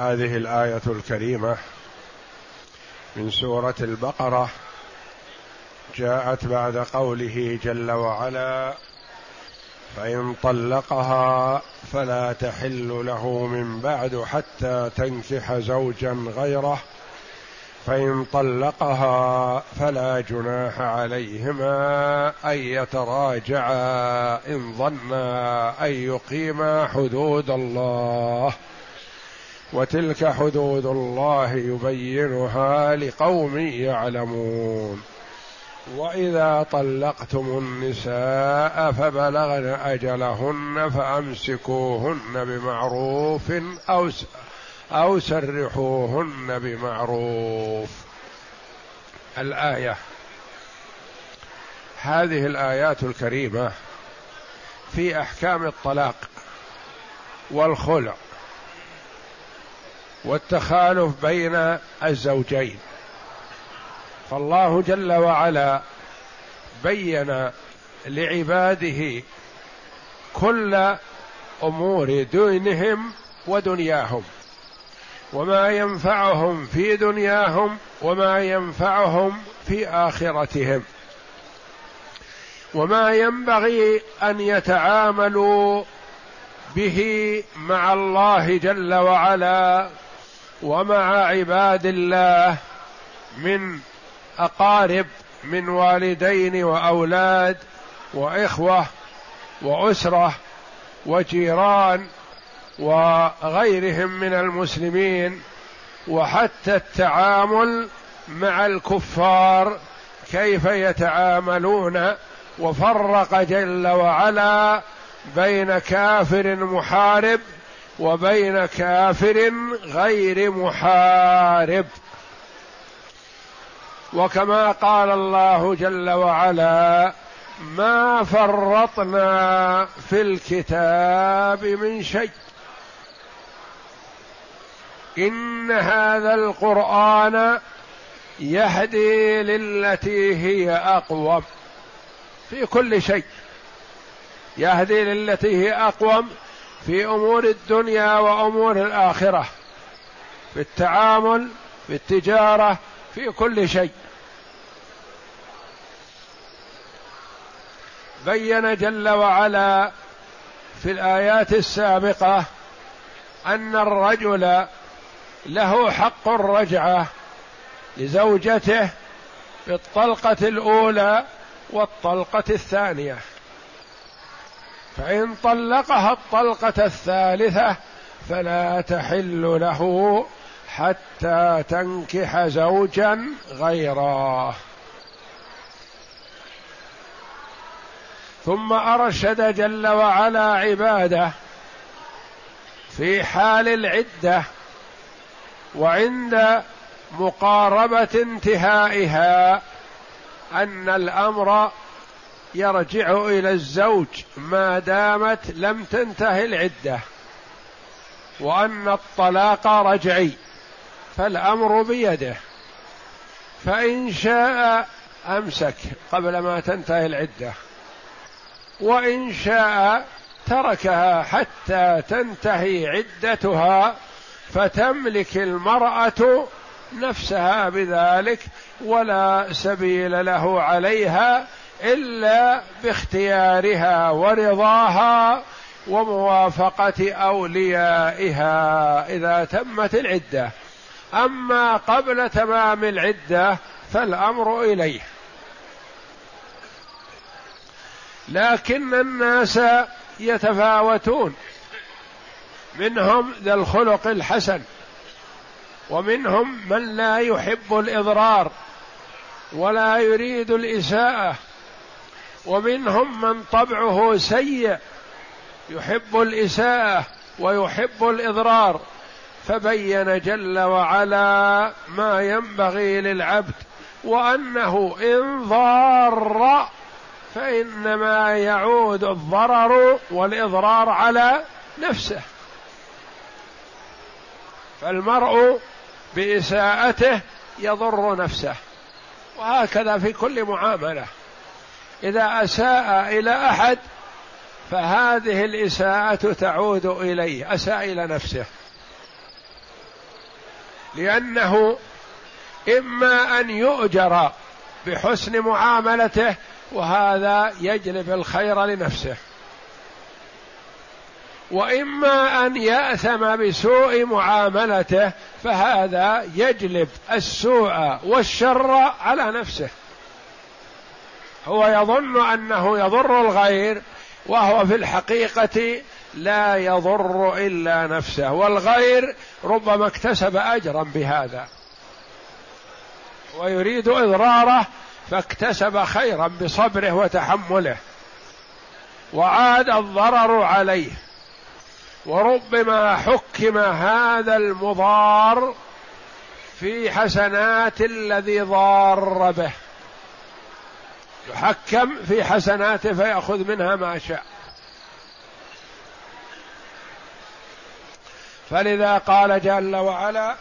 هذه الآية الكريمة من سورة البقرة جاءت بعد قوله جل وعلا فإن طلقها فلا تحل له من بعد حتى تنكح زوجا غيره فإن طلقها فلا جناح عليهما أن يتراجعا إن ظنا أن يقيما حدود الله وتلك حدود الله يبينها لقوم يعلمون. وإذا طلقتم النساء فبلغن أجلهن فأمسكوهن بمعروف أو أو سرحوهن بمعروف. الآية. هذه الآيات الكريمة في أحكام الطلاق والخلع. والتخالف بين الزوجين. فالله جل وعلا بين لعباده كل أمور دينهم ودنياهم وما ينفعهم في دنياهم وما ينفعهم في آخرتهم وما ينبغي أن يتعاملوا به مع الله جل وعلا ومع عباد الله من أقارب من والدين وأولاد وإخوة وأسرة وجيران وغيرهم من المسلمين وحتى التعامل مع الكفار كيف يتعاملون وفرق جل وعلا بين كافر محارب وبين كافر غير محارب. وكما قال الله جل وعلا ما فرطنا في الكتاب من شيء إن هذا القرآن يهدي للتي هي أقوم. في كل شيء. يهدي للتي هي أقوم. في أمور الدنيا وأمور الآخرة في التعامل في التجارة في كل شيء. بين جل وعلا في الآيات السابقة أن الرجل له حق الرجعة لزوجته في الطلقة الأولى والطلقة الثانية. فإن طلقها الطلقة الثالثة فلا تحل له حتى تنكح زوجا غيره. ثم أرشد جل وعلا عباده في حال العدة وعند مقاربة انتهائها أن الأمر يرجع إلى الزوج ما دامت لم تنتهي العدة وأن الطلاق رجعي فالأمر بيده. فإن شاء أمسك قبل ما تنتهي العدة وإن شاء تركها حتى تنتهي عدتها فتملك المرأة نفسها بذلك ولا سبيل له عليها إلا باختيارها ورضاها وموافقة أوليائها إذا تمت العدة. أما قبل تمام العدة فالأمر إليه. لكن الناس يتفاوتون. منهم ذا الخلق الحسن ومنهم من لا يحب الإضرار ولا يريد الإساءة. ومنهم من طبعه سيء يحب الإساءة ويحب الإضرار. فبين جل وعلا ما ينبغي للعبد وأنه إن ضار فإنما يعود الضرر والإضرار على نفسه. فالمرء بإساءته يضر نفسه. وهكذا في كل معاملة. إذا أساء إلى أحد فهذه الإساءة تعود إليه أساء إلى نفسه. لأنه إما أن يؤجر بحسن معاملته وهذا يجلب الخير لنفسه. وإما أن يأثم بسوء معاملته فهذا يجلب السوء والشر على نفسه. هو يظن أنه يضر الغير وهو في الحقيقة لا يضر إلا نفسه والغير ربما اكتسب أجرا بهذا. ويريد إضراره فاكتسب خيرا بصبره وتحمله. وعاد الضرر عليه. وربما حكم هذا المضار في حسنات الذي ضار به. يحكم في حسناته فيأخذ منها ما شاء. فلذا قال جل وعلا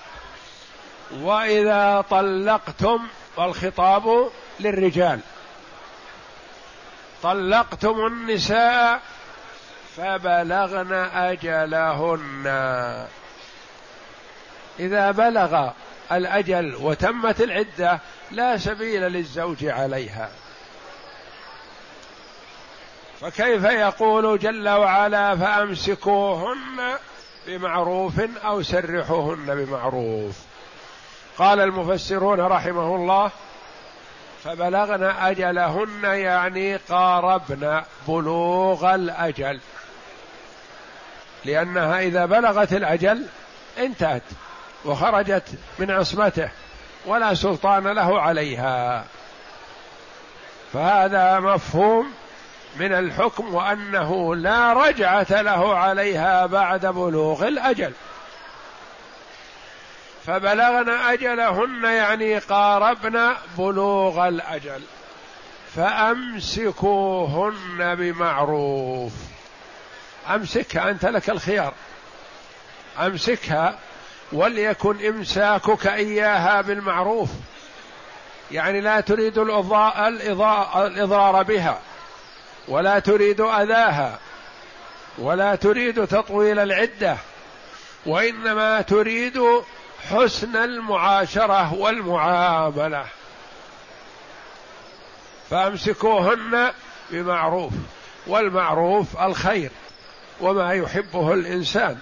وإذا طلقتم والخطاب للرجال طلقتم النساء فبلغن أجلهن. إذا بلغ الأجل وتمت العدة لا سبيل للزوج عليها. فكيف يقول جل وعلا فأمسكوهن بمعروف أو سرحوهن بمعروف؟ قال المفسرون رحمه الله فبلغن أجلهن يعني قاربن بلوغ الأجل. لأنها إذا بلغت الأجل انتهت وخرجت من عصمته ولا سلطان له عليها. فهذا مفهوم من الحكم وأنه لا رجعة له عليها بعد بلوغ الأجل. فبلغن أجلهن يعني قاربن بلوغ الأجل. فأمسكوهن بمعروف. أمسكها أنت لك الخيار. أمسكها وليكن إمساكك إياها بالمعروف. يعني لا تريد الإضرار بها. ولا تريد أذاها ولا تريد تطويل العدة وإنما تريد حسن المعاشرة والمعاملة. فأمسكوهن بمعروف والمعروف الخير وما يحبه الإنسان.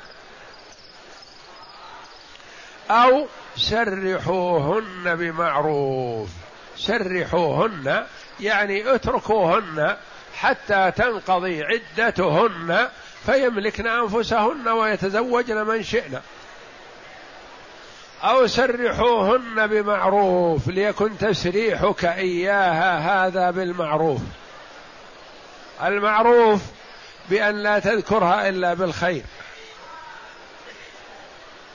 أو سرحوهن بمعروف. سرحوهن يعني اتركوهن حتى تنقضي عدتهن فيملكن أنفسهن ويتزوجن من شئن. أو سرحوهن بمعروف ليكن تسريحك إياها هذا بالمعروف. المعروف بأن لا تذكرها إلا بالخير.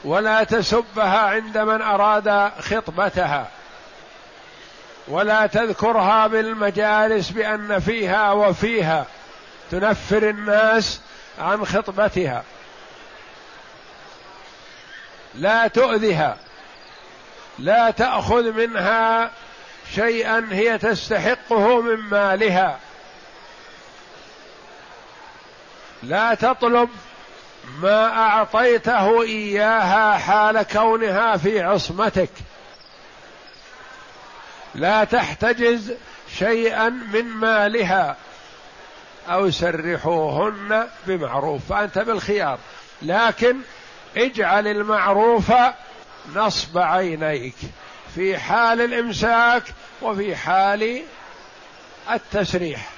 ولا تسبها عند من أراد خطبتها. ولا تذكرها بالمجالس بأن فيها وفيها. تنفر الناس عن خطبتها. لا تؤذها. لا تأخذ منها شيئا هي تستحقه من مالها. لا تطلب ما أعطيته إياها حال كونها في عصمتك. لا تحتجز شيئا من مالها أو سرحوهن بمعروف فأنت بالخيار. لكن اجعل المعروف نصب عينيك في حال الإمساك وفي حال التسريح.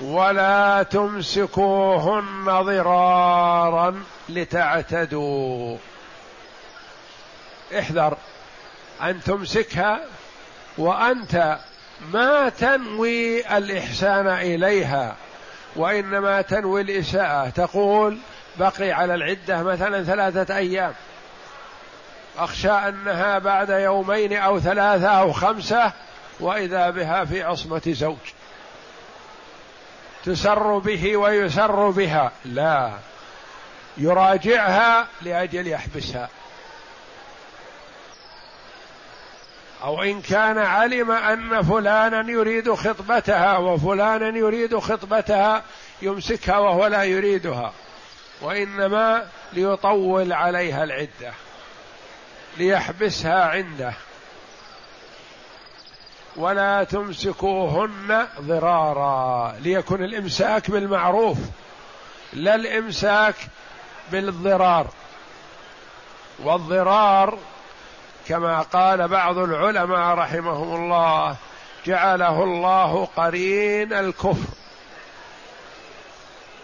ولا تمسكوهن ضرارا لتعتدوا. احذر أن تمسكها وأنت ما تنوي الإحسان إليها وإنما تنوي الإساءة. تقول بقي على العدة مثلا ثلاثة أيام. أخشى أنها بعد يومين أو ثلاثة أو خمسة وإذا بها في عصمة زوج. تسر به ويسر بها. لا. يراجعها لأجل يحبسها. أو إن كان علم أن فلانا يريد خطبتها وفلانا يريد خطبتها يمسكها وهو لا يريدها وإنما ليطول عليها العدة ليحبسها عنده. ولا تمسكوهن ضرارا ليكن الإمساك بالمعروف لا الإمساك بالضرار. والضرار كما قال بعض العلماء رحمهم الله جعله الله قرين الكفر.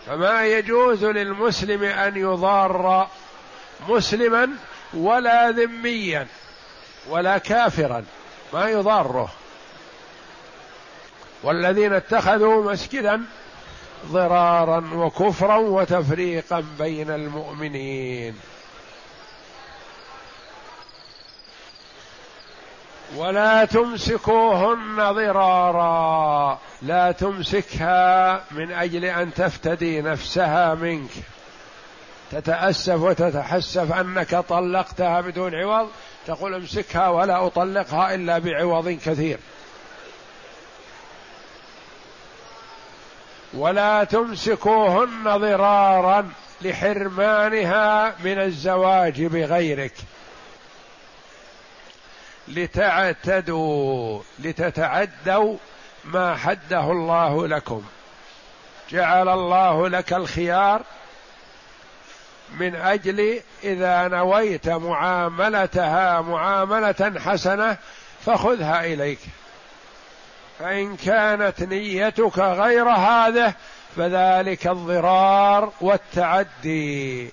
فما يجوز للمسلم أن يضار مسلما ولا ذميا ولا كافرا ما يضاره. والذين اتخذوا مسجدا ضرارا وكفرا وتفريقا بين المؤمنين. ولا تمسكوهن ضرارا. لا تمسكها من أجل أن تفتدي نفسها منك. تتأسف وتتحسف أنك طلقتها بدون عوض. تقول امسكها ولا أطلقها إلا بعوض كثير. ولا تمسكوهن ضرارا لحرمانها من الزواج بغيرك. لتعتدوا لتتعدوا ما حده الله لكم. جعل الله لك الخيار من أجل إذا نويت معاملتها معاملة حسنة فخذها إليك. فإن كانت نيتك غير هذه فذلك الضرار والتعدي.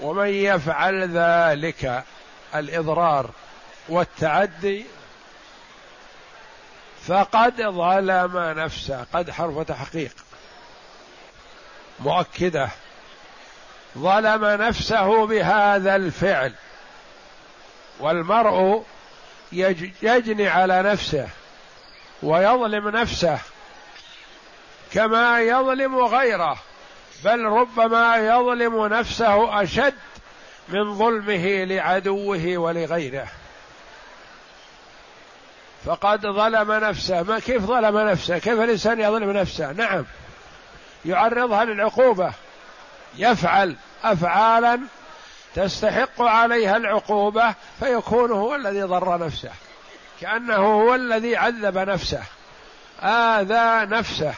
ومن يفعل ذلك الإضرار والتعدي فقد ظلم نفسه قد حرف تحقيق مؤكدة. ظلم نفسه بهذا الفعل والمرء يجني على نفسه ويظلم نفسه كما يظلم غيره بل ربما يظلم نفسه أشد من ظلمه لعدوه ولغيره. فقد ظلم نفسه. ما كيف ظلم نفسه؟ كيف الإنسان يظلم نفسه؟ نعم. يعرضها للعقوبة. يفعل افعالا تستحق عليها العقوبة فيكون هو الذي ضر نفسه. كأنه هو الذي عذب نفسه. آذى نفسه.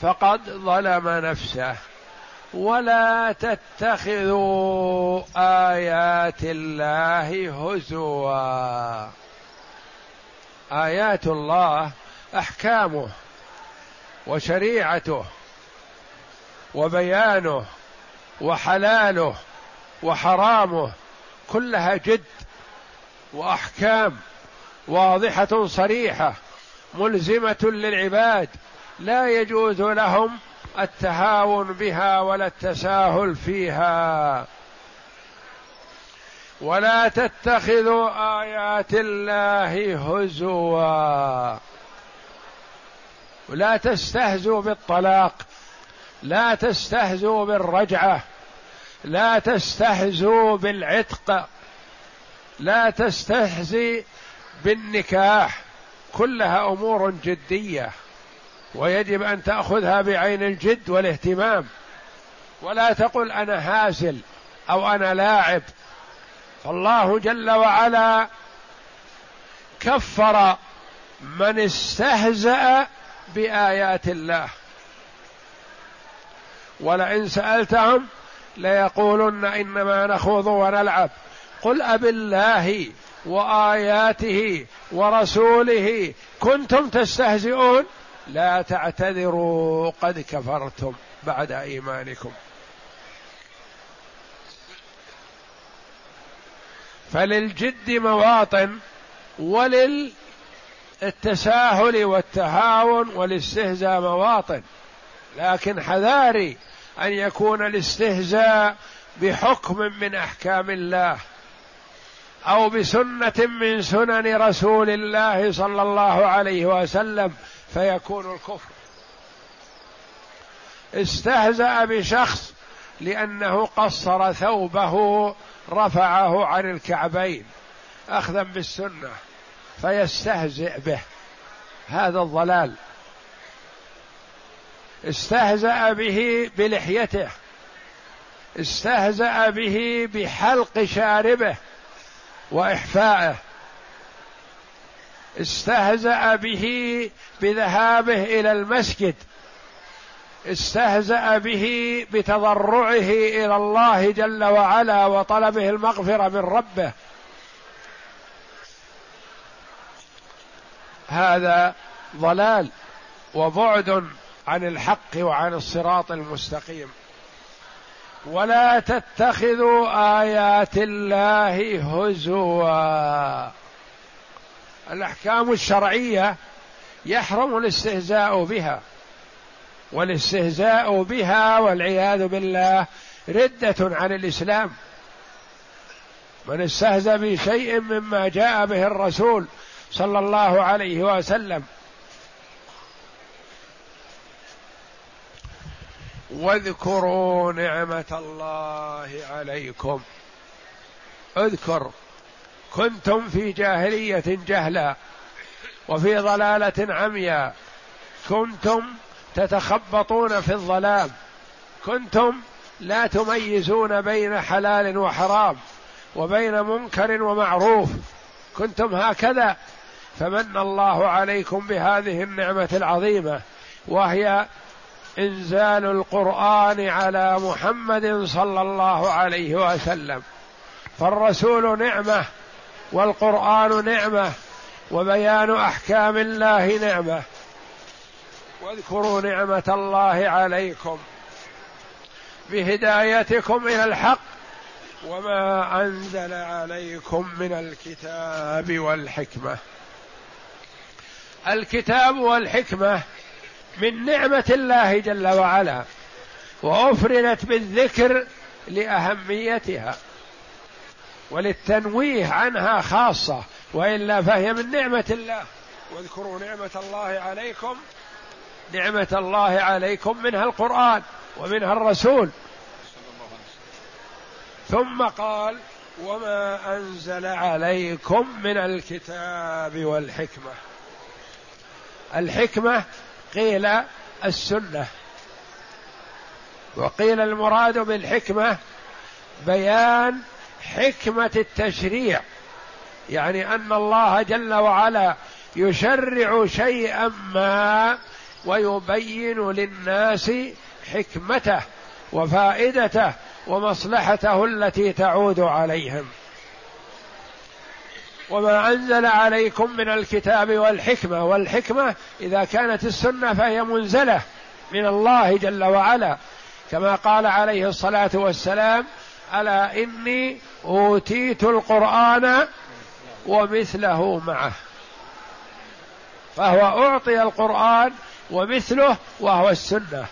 فقد ظلم نفسه. ولا تتخذوا آيات الله هزوا. آيات الله أحكامه وشريعته وبيانه وحلاله وحرامه كلها جد وأحكام واضحة صريحة ملزمة للعباد لا يجوز لهم التهاون بها ولا التساهل فيها. ولا تتخذوا آيات الله هزوا. ولا تستهزوا بالطلاق. لا تستهزوا بالرجعة. لا تستهزوا بالعتق. لا تستهزي بالنكاح. كلها أمور جدية. ويجب أن تأخذها بعين الجد والاهتمام. ولا تقل أنا هازل أو أنا لاعب. فالله جل وعلا كفر من استهزأ بآيات الله. ولئن سألتهم ليقولن إنما نخوض ونلعب. قل أب الله وآياته ورسوله كنتم تستهزئون؟ لا تعتذروا قد كفرتم بعد إيمانكم. فللجد مواطن وللتساهل والتهاون والاستهزاء مواطن. لكن حذاري أن يكون الاستهزاء بحكم من أحكام الله أو بسنة من سنن رسول الله صلى الله عليه وسلم فيكون الكفر. استهزأ بشخص لأنه قصر ثوبه رفعه عن الكعبين أخذا بالسنة فيستهزئ به. هذا الضلال. استهزأ به بلحيته. استهزأ به بحلق شاربه وإحفائه استهزأ به بذهابه إلى المسجد. استهزأ به بتضرعه إلى الله جل وعلا وطلبه المغفرة من ربه. هذا ضلال وبعد عن الحق وعن الصراط المستقيم. ولا تتخذوا آيات الله هزوا. الأحكام الشرعية يحرم الاستهزاء بها والاستهزاء بها والعياذ بالله ردة عن الإسلام. من استهزأ بشيء مما جاء به الرسول صلى الله عليه وسلم. واذكروا نعمة الله عليكم. اذكر كنتم في جاهلية جهلا وفي ضلالة عمياء كنتم تتخبطون في الظلام. كنتم لا تميزون بين حلال وحرام وبين منكر ومعروف. كنتم هكذا. فمن الله عليكم بهذه النعمة العظيمة وهي إنزال القرآن على محمد صلى الله عليه وسلم. فالرسول نعمة والقرآن نعمة وبيان أحكام الله نعمة. واذكروا نعمة الله عليكم بهدايتكم إلى الحق وما أنزل عليكم من الكتاب والحكمة. الكتاب والحكمة من نعمة الله جل وعلا وأفردت بالذكر لأهميتها. وللتنويه عنها خاصة وإلا فهي من نعمة الله. واذكروا نعمة الله عليكم. نعمة الله عليكم منها القرآن ومنها الرسول. ثم قال وما أنزل عليكم من الكتاب والحكمة. الحكمة قيل السنة. وقيل المراد بالحكمة بيان حكمة التشريع. يعني أن الله جل وعلا يشرع شيئا ما ويبين للناس حكمته وفائدته ومصلحته التي تعود عليهم. وما أنزل عليكم من الكتاب والحكمة والحكمة إذا كانت السنة فهي منزلة من الله جل وعلا. كما قال عليه الصلاة والسلام ألا إني أوتيت القرآن ومثله معه. فهو أعطي القرآن ومثله وهو السنة.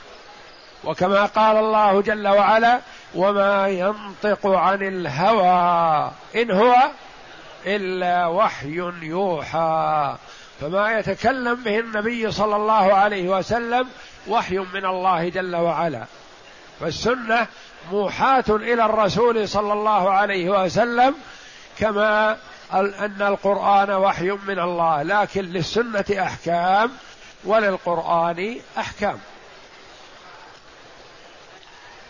وكما قال الله جل وعلا وما ينطق عن الهوى إن هو إلا وحي يوحى فما يتكلم به النبي صلى الله عليه وسلم وحي من الله جل وعلا. فالسنة موحاه إلى الرسول صلى الله عليه وسلم كما أن القرآن وحي من الله. لكن للسنة أحكام وللقرآن أحكام.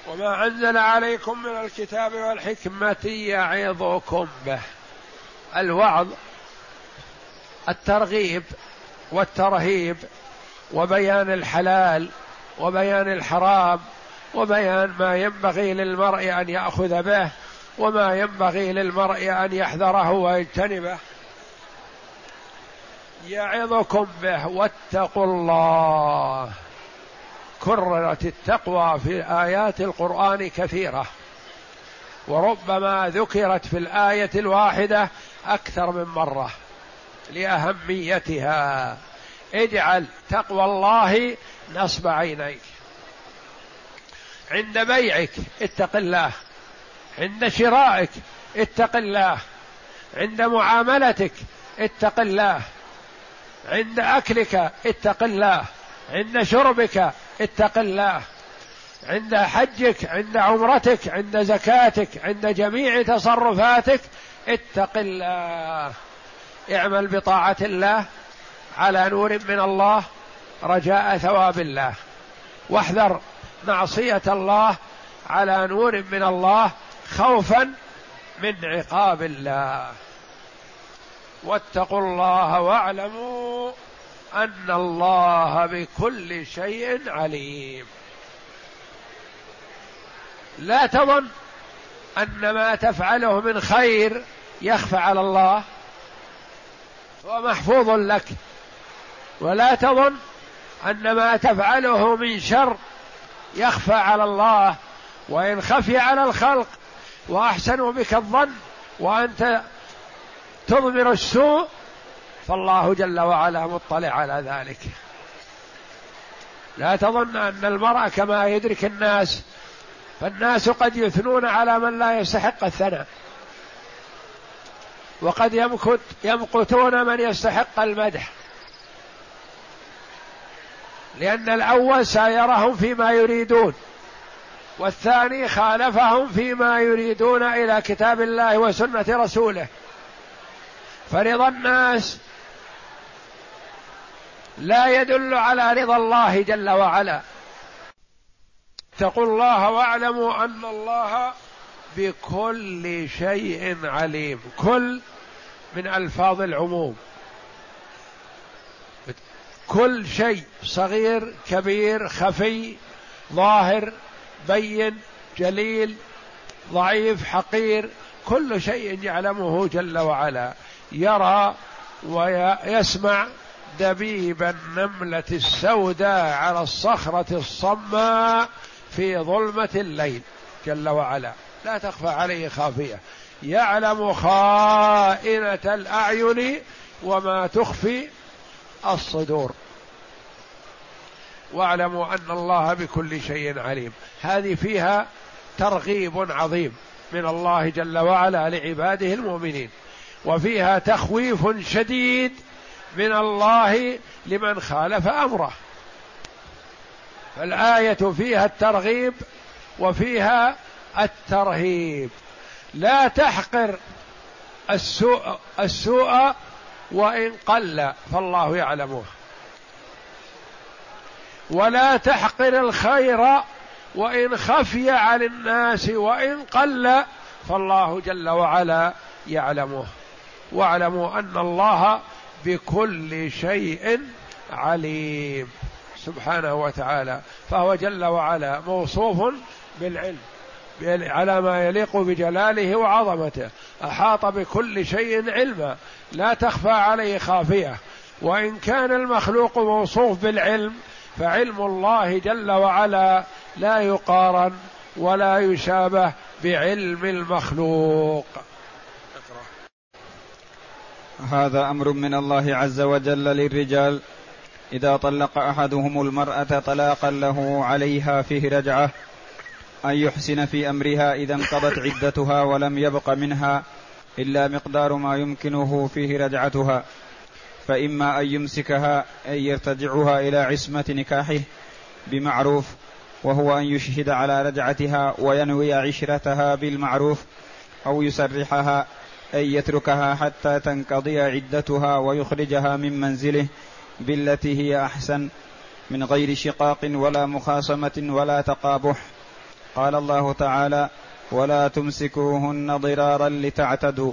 وما أنزل عليكم من الكتاب والحكمة يعظكم به. الوعظ الترغيب والترهيب وبيان الحلال وبيان الحرام وبيان ما ينبغي للمرء أن يأخذ به وما ينبغي للمرء أن يحذره ويجتنبه. يعظكم به واتقوا الله. كررت التقوى في آيات القرآن كثيرة. وربما ذكرت في الآية الواحدة أكثر من مرة لأهميتها. اجعل تقوى الله نصب عينيك. عند بيعك اتق الله. عند شرائك اتق الله. عند معاملتك اتق الله. عند أكلك اتق الله. عند شربك اتق الله. عند حجك عند عمرتك عند زكاتك عند جميع تصرفاتك اتق الله. اعمل بطاعة الله على نور من الله. رجاء ثواب الله. واحذر معصيه الله على نور من الله خوفا من عقاب الله. واتقوا الله واعلموا أن الله بكل شيء عليم. لا تظن أن ما تفعله من خير يخفى على الله. هو محفوظ لك. ولا تظن أن ما تفعله من شر يخفى على الله وإن خفي على الخلق واحسنوا بك الظن وأنت تضمر السوء فالله جل وعلا مطلع على ذلك. لا تظن أن المرء كما يدرك الناس فالناس قد يثنون على من لا يستحق الثناء. وقد يمكت يمقتون من يستحق المدح. لأن الأول سايرهم فيما يريدون والثاني خالفهم فيما يريدون إلى كتاب الله وسنة رسوله. فرضا الناس لا يدل على رضا الله جل وعلا. اتقوا الله واعلموا أن الله بكل شيء عليم كل من ألفاظ العموم. كل شيء صغير كبير خفي ظاهر بين جليل ضعيف حقير كل شيء يعلمه جل وعلا. يرى ويسمع دبيب النملة السوداء على الصخرة الصماء في ظلمة الليل. جل وعلا. لا تخفى عليه خافية. يعلم خائنة الأعين وما تخفي الصدور. واعلموا أن الله بكل شيء عليم. هذه فيها ترغيب عظيم من الله جل وعلا لعباده المؤمنين. وفيها تخويف شديد من الله لمن خالف أمره. فالآية فيها الترغيب وفيها الترهيب. لا تحقر السوء السوء وإن قل فالله يعلمه ولا تحقر الخير وإن خفي عن الناس وإن قل فالله جل وعلا يعلمه واعلموا أن الله بكل شيء عليم سبحانه وتعالى فهو جل وعلا موصوف بالعلم على ما يليق بجلاله وعظمته. أحاط بكل شيء علما. لا تخفى عليه خافية. وإن كان المخلوق موصوف بالعلم فعلم الله جل وعلا لا يقارن ولا يشابه بعلم المخلوق. هذا أمر من الله عز وجل للرجال. إذا طلق أحدهم المرأة طلاقا له عليها فيه رجعة. أن يحسن في أمرها إذا انقضت عدتها ولم يبق منها إلا مقدار ما يمكنه فيه رجعتها. فإما أن يمسكها أي يرتجعها إلى عصمة نكاحه بمعروف وهو أن يشهد على رجعتها وينوي عشرتها بالمعروف أو يسرحها أن يتركها حتى تنقضي عدتها ويخرجها من منزله بالتي هي أحسن من غير شقاق ولا مخاصمة ولا تقابح. قال الله تعالى ولا تمسكوهن ضرارا لتعتدوا.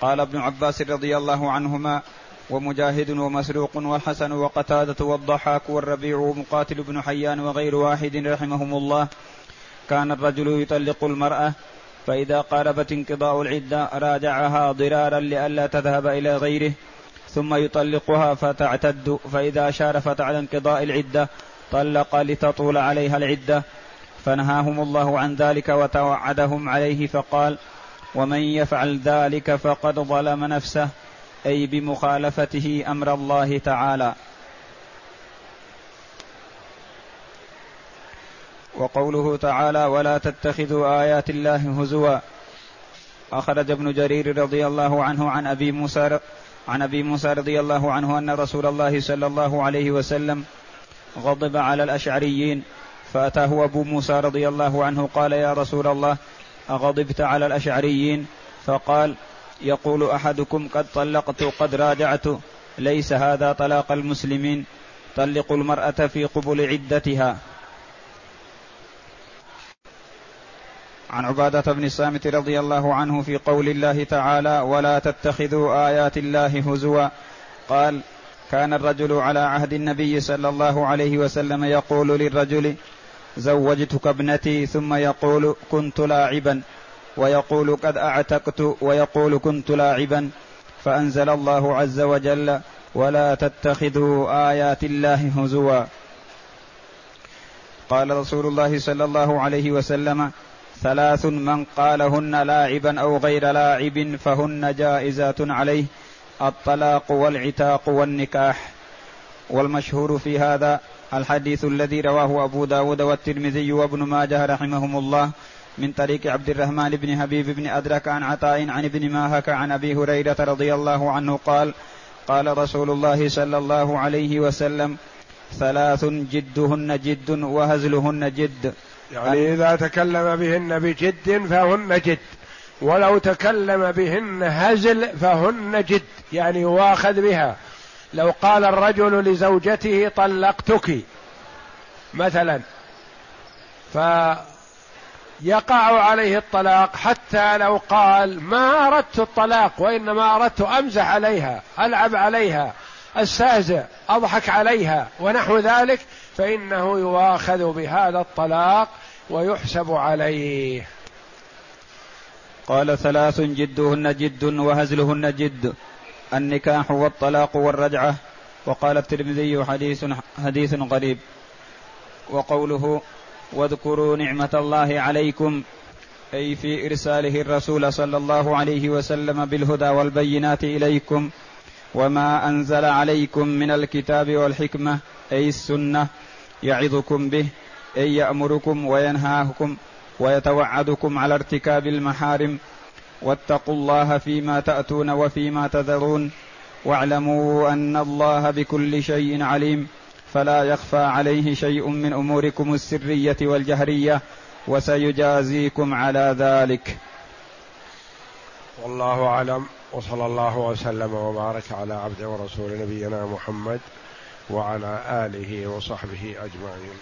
قال ابن عباس رضي الله عنهما ومجاهد ومسروق والحسن وقتادة والضحاك والربيع ومقاتل بن حيان وغير واحد رحمهم الله كان الرجل يطلق المرأة فإذا قاربت انقضاء العدة راجعها ضرارا لئلا تذهب إلى غيره ثم يطلقها فتعتد فإذا شارفت على انقضاء العدة طلق لتطول عليها العدة. فنهاهم الله عن ذلك وتوعدهم عليه فقال ومن يفعل ذلك فقد ظلم نفسه أي بمخالفته أمر الله تعالى. وقوله تعالى ولا تتخذوا آيات الله هزوا. أخرج ابن جرير رضي الله عنه عن أبي موسى عن أبي موسى رضي الله عنه أن رسول الله صلى الله عليه وسلم غضب على الأشعريين. فاتاه أبو موسى رضي الله عنه قال يا رسول الله أغضبت على الأشعريين؟ فقال يقول أحدكم قد طلقت قد راجعت ليس هذا طلاق المسلمين طلقوا المرأة في قبل عدتها. عن عبادة بن الصامت رضي الله عنه في قول الله تعالى ولا تتخذوا آيات الله هزوا. قال كان الرجل على عهد النبي صلى الله عليه وسلم يقول للرجل زوجتك ابنتي ثم يقول كنت لاعبا ويقول قد أعتقت ويقول كنت لاعبا. فأنزل الله عز وجل ولا تتخذوا آيات الله هزوا. قال رسول الله صلى الله عليه وسلم ثلاث من قالهن لاعبا أو غير لاعب فهن جائزات عليه الطلاق والعتاق والنكاح. والمشهور في هذا الحديث الذي رواه أبو داود والترمذي وابن ماجه رحمهم الله من طريق عبد الرحمن بن حبيب بن أدرك عن عطاء عن ابن ماهك عن أبي هريرة رضي الله عنه قال قال رسول الله صلى الله عليه وسلم ثلاث جدهن جد وهزلهن جد. يعني إذا تكلم بهن بجد فهن جد. ولو تكلم بهن هزل فهن جد. يعني يواخذ بها. لو قال الرجل لزوجته طلقتك مثلا فيقع عليه الطلاق حتى لو قال ما أردت الطلاق وإنما أردت أمزح عليها ألعب عليها أستهزئ أضحك عليها ونحو ذلك فإنه يواخذ بهذا الطلاق ويحسب عليه. قال ثلاث جدهن جد وهزلهن جد. النكاح والطلاق والرجعة. وقال الترمذي حديث حديث غريب. وقوله واذكروا نعمة الله عليكم أي في إرساله الرسول صلى الله عليه وسلم بالهدى والبينات إليكم. وما أنزل عليكم من الكتاب والحكمة أي السنة يعظكم به أي يأمركم وينهاكم ويتوعدكم على ارتكاب المحارم. واتقوا الله فيما تأتون وفيما تذرون واعلموا أن الله بكل شيء عليم فلا يخفى عليه شيء من أموركم السرية والجهرية وسيجازيكم على ذلك. والله أعلم وصلى الله وسلم وبارك على عبد ورسول نبينا محمد وعلى آله وصحبه أجمعين.